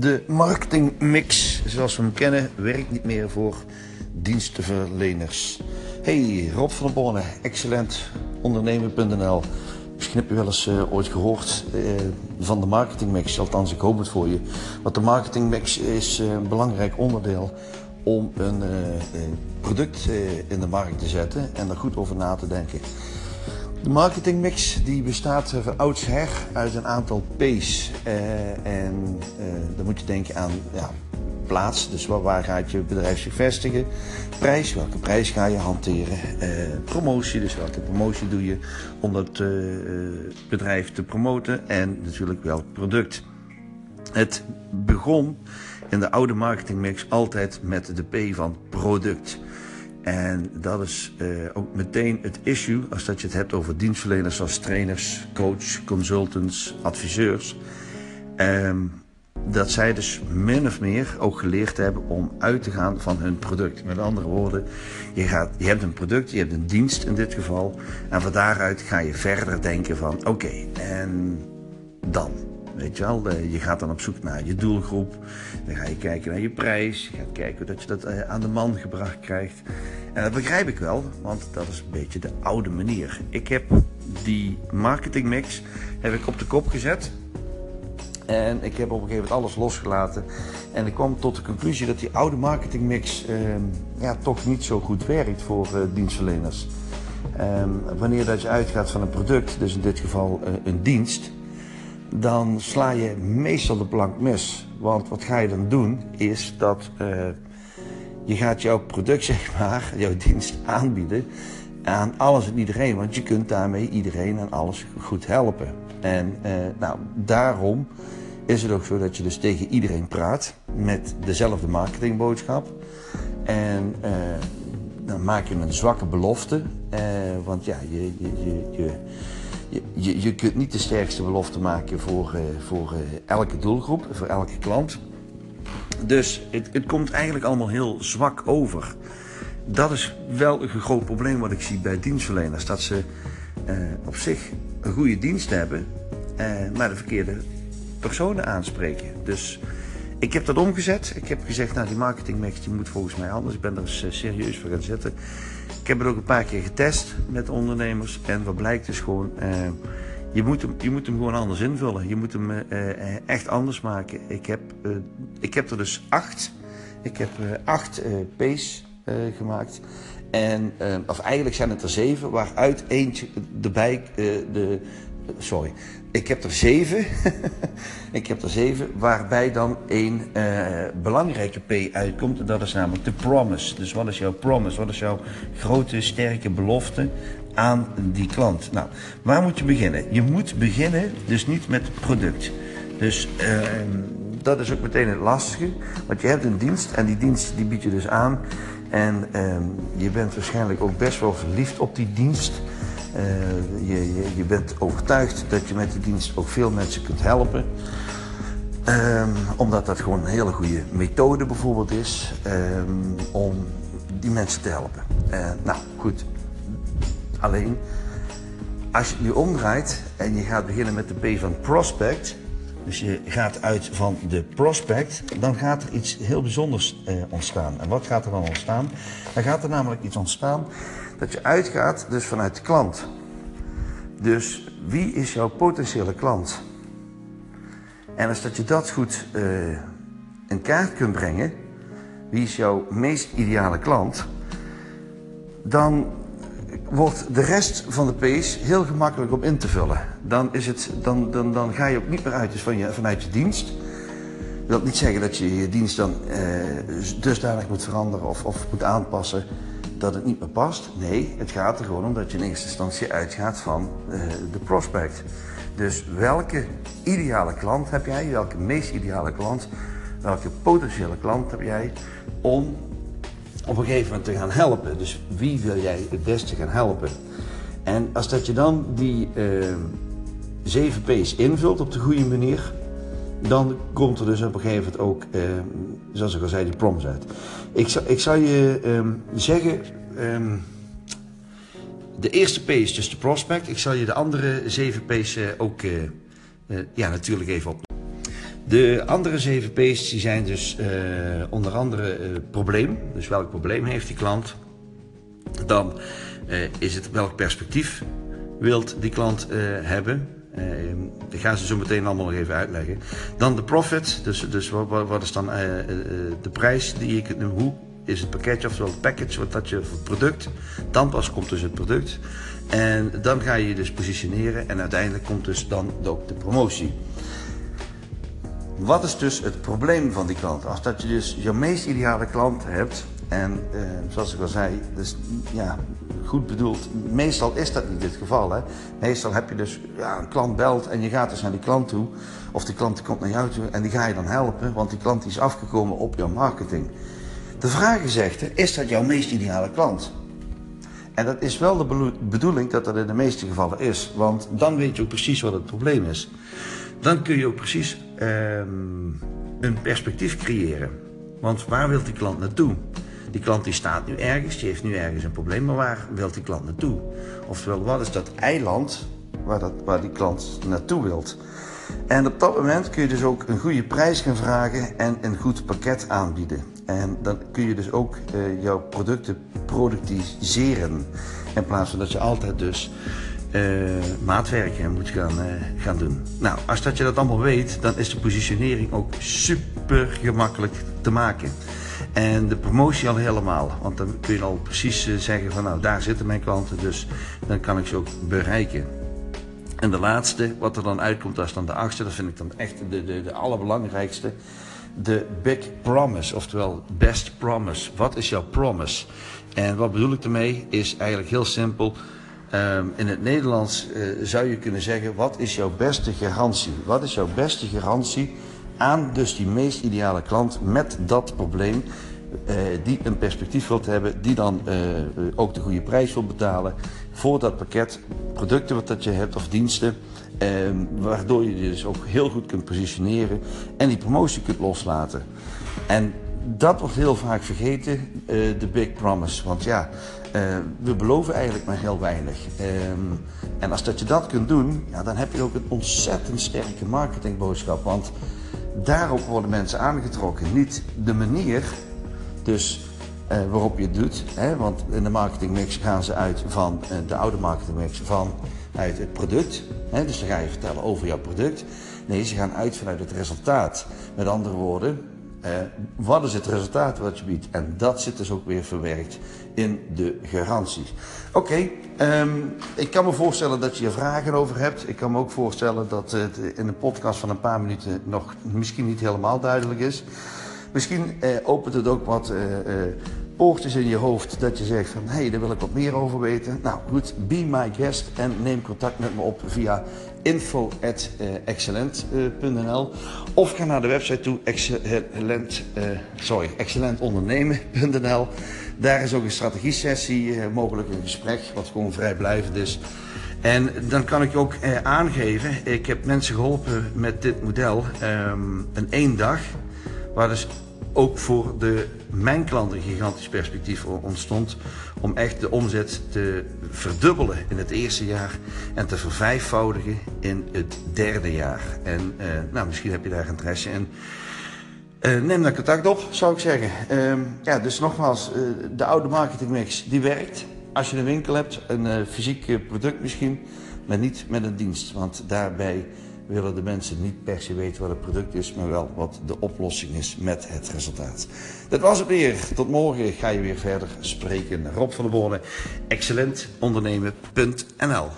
De marketingmix, zoals we hem kennen, werkt niet meer voor dienstverleners. Hey, Rob van der Borne, excellent ondernemer.nl. Misschien heb je wel eens uh, ooit gehoord uh, van de marketingmix, althans ik hoop het voor je. Want de marketingmix is uh, een belangrijk onderdeel om een product in de markt te zetten en er goed over na te denken. De marketingmix die bestaat van oudsher uit een aantal P's. en dan moet je denken aan ja, plaats, dus waar, waar, gaat je bedrijf zich vestigen? Prijs, welke prijs ga je hanteren? Promotie, dus welke promotie doe je om dat bedrijf te promoten? En natuurlijk welk product. Het begon in de oude marketingmix altijd met de P van product. En dat is uh, ook meteen het issue als dat je het hebt over dienstverleners zoals trainers, coach, consultants, adviseurs. Um, dat zij dus min of meer ook geleerd hebben om uit te gaan van hun product. Met andere woorden, je, gaat, je hebt een product, je hebt een dienst in dit geval. En van daaruit ga je verder denken van oké, en dan? Je je gaat dan op zoek naar je doelgroep. Dan ga je kijken naar je prijs. Je gaat kijken dat je dat eh, aan de man gebracht krijgt. En dat begrijp ik wel, want dat is een beetje de oude manier. Ik heb die marketingmix heb ik op de kop gezet. En ik heb op een gegeven moment alles losgelaten. En ik kwam tot de conclusie dat die oude marketingmix eh, ja, toch niet zo goed werkt voor uh, dienstverleners. Eh, wanneer dat je uitgaat van een product, dus in dit geval uh, een dienst, dan sla je meestal de plank mis. Want wat ga je dan doen, is dat je gaat jouw product, zeg maar, jouw dienst aanbieden aan alles en iedereen. Want je kunt daarmee iedereen en alles goed helpen. En nou, daarom is het ook zo dat je dus tegen iedereen praat met dezelfde marketingboodschap. En uh, dan maak je een zwakke belofte. Want ja, je, je, je, je, je kunt niet de sterkste belofte maken voor, uh, voor elke doelgroep, voor elke klant. Dus het, het komt eigenlijk allemaal heel zwak over. Dat is wel een groot probleem wat ik zie bij dienstverleners. Dat ze op zich een goede dienst hebben, maar de verkeerde personen aanspreken. Dus ik heb dat omgezet. Ik heb gezegd, nou die marketingmix die moet volgens mij anders. Ik ben er eh, serieus voor gaan zitten. Ik heb het ook een paar keer getest met ondernemers. En wat blijkt is gewoon, uh, je, moet hem, je moet hem gewoon anders invullen. Je moet hem uh, echt anders maken. Ik heb, ik heb er dus acht. Ik heb acht P's gemaakt. En, of eigenlijk zijn het er zeven, waaruit eentje erbij de, sorry, ik heb er zeven. ik heb er zeven, waarbij dan één uh, belangrijke P uitkomt. En dat is namelijk de promise. Dus wat is jouw promise? Wat is jouw grote, sterke belofte aan die klant? Nou, waar moet je beginnen? Je moet beginnen dus niet met product. Dus uh, dat is ook meteen het lastige. Want je hebt een dienst en die dienst die bied je dus aan. En uh, je bent waarschijnlijk ook best wel verliefd op die dienst. Uh, je, je, je, bent overtuigd dat je met die dienst ook veel mensen kunt helpen. Um, omdat dat gewoon een hele goede methode bijvoorbeeld is um, om die mensen te helpen. Uh, nou goed, alleen als je nu omdraait en je gaat beginnen met de P van prospect, dus je gaat uit van de prospect, dan gaat er iets heel bijzonders uh, ontstaan. En wat gaat er dan ontstaan? Dan gaat er namelijk iets ontstaan dat je uitgaat dus vanuit de klant. Dus wie is jouw potentiële klant? En als dat je dat goed uh, in kaart kunt brengen, wie is jouw meest ideale klant, dan wordt de rest van de P's heel gemakkelijk om in te vullen. Dan, is het, dan, dan, dan ga je ook niet meer uit dus van je, vanuit je dienst. Dat wil niet zeggen dat je je dienst dan uh, dusdanig moet veranderen of, of moet aanpassen dat het niet meer past. Nee, het gaat er gewoon om dat je in eerste instantie uitgaat van uh, de prospect. Dus welke ideale klant heb jij, welke meest ideale klant, welke potentiële klant heb jij om op een gegeven moment te gaan helpen. Dus wie wil jij het beste gaan helpen? En als dat je dan die uh, 7 P's invult op de goede manier, dan komt er dus op een gegeven moment ook, uh, zoals ik al zei, die proms uit. Ik, zou, ik je um, zeggen, um, de eerste P is dus de prospect. Ik zal je de andere 7 P's uh, ook uh, ja, natuurlijk even op. De andere zeven P's die zijn dus onder andere probleem. Dus welk probleem heeft die klant? Dan is het welk perspectief wilt die klant hebben? Dat gaan ze zo meteen allemaal nog even uitleggen. Dan de profit, dus, dus wat, wat is dan de prijs die ik, hoe is het pakketje, oftewel het package wat dat je voor het product. Dan pas komt dus het product. En dan ga je je dus positioneren en uiteindelijk komt dus dan ook de promotie. Wat is dus het probleem van die klant? Als dat je dus je meest ideale klant hebt, en eh, zoals ik al zei, dus ja, goed bedoeld, meestal is dat niet het geval. Hè? Meestal heb je dus ja, een klant belt en je gaat dus naar die klant toe, of die klant komt naar jou toe en die ga je dan helpen, want die klant is afgekomen op jouw marketing. De vraag is echter, is dat jouw meest ideale klant? En dat is wel de bedoeling dat dat in de meeste gevallen is, want dan weet je ook precies wat het probleem is. Dan kun je ook precies um, een perspectief creëren. Want waar wil die klant naartoe? Die klant die staat nu ergens, die heeft nu ergens een probleem, maar waar wil die klant naartoe? Oftewel, wat is dat eiland waar, dat, waar die klant naartoe wilt? En op dat moment kun je dus ook een goede prijs gaan vragen en een goed pakket aanbieden. En dan kun je dus ook uh, jouw producten productiseren. In plaats van dat je altijd dus uh, maatwerken moet gaan, uh, gaan doen. Nou, als dat je dat allemaal weet, dan is de positionering ook super gemakkelijk te maken. En de promotie al helemaal. Want dan kun je al precies uh, zeggen van nou, daar zitten mijn klanten, dus dan kan ik ze ook bereiken. En de laatste, wat er dan uitkomt, dat is dan de achtste, dat vind ik dan echt de, de, de allerbelangrijkste. De big promise, oftewel best promise. Wat is jouw promise? En wat bedoel ik ermee? Is eigenlijk heel simpel. Um, in het Nederlands uh, zou je kunnen zeggen, wat is jouw beste garantie? Wat is jouw beste garantie aan dus die meest ideale klant met dat probleem? Uh, die een perspectief wilt hebben, die dan uh, ook de goede prijs wil betalen voor dat pakket producten wat dat je hebt of diensten. Ehm, waardoor je je dus ook heel goed kunt positioneren en die promotie kunt loslaten. En dat wordt heel vaak vergeten, de big promise. Want ja, we beloven eigenlijk maar heel weinig. Um, en als dat je dat kunt doen, ja, dan heb je ook een ontzettend sterke marketingboodschap. Want daarop worden mensen aangetrokken. Niet de manier, dus uh, waarop je het doet. Hè? Want in de marketingmix gaan ze uit van uh, de oude marketingmix van uit het product. Hè? Dus dan ga je vertellen over jouw product. Nee, ze gaan uit vanuit het resultaat. Met andere woorden, uh, wat is het resultaat wat je biedt? En dat zit dus ook weer verwerkt in de garanties. Oké, okay, um, ik kan me voorstellen dat je er vragen over hebt. Ik kan me ook voorstellen dat het in een podcast van een paar minuten nog misschien niet helemaal duidelijk is. Misschien uh, opent het ook wat uh, poortjes in je hoofd dat je zegt van hé, hey, daar wil ik wat meer over weten. Nou goed, be my guest en neem contact met me op via info@excellent.nl of ga naar de website toe excellent, uh, sorry, excellentondernemen.nl. Daar is ook een strategie-sessie mogelijk, een gesprek wat gewoon vrijblijvend is. En dan kan ik ook aangeven, ik heb mensen geholpen met dit model een één dag, waar dus ook voor de, mijn klanten een gigantisch perspectief ontstond om echt de omzet te verdubbelen in het eerste jaar en te vervijfvoudigen in het derde jaar. En uh, nou, misschien heb je daar interesse in. Uh, neem daar contact op, zou ik zeggen. Uh, ja, dus nogmaals, uh, de oude marketingmix die werkt. Als je een winkel hebt, een fysiek product misschien, maar niet met een dienst. Want daarbij willen de mensen niet per se weten wat het product is, maar wel wat de oplossing is met het resultaat. Dat was het weer. Tot morgen ga je weer verder spreken. Rob van der Borne, excellentondernemen.nl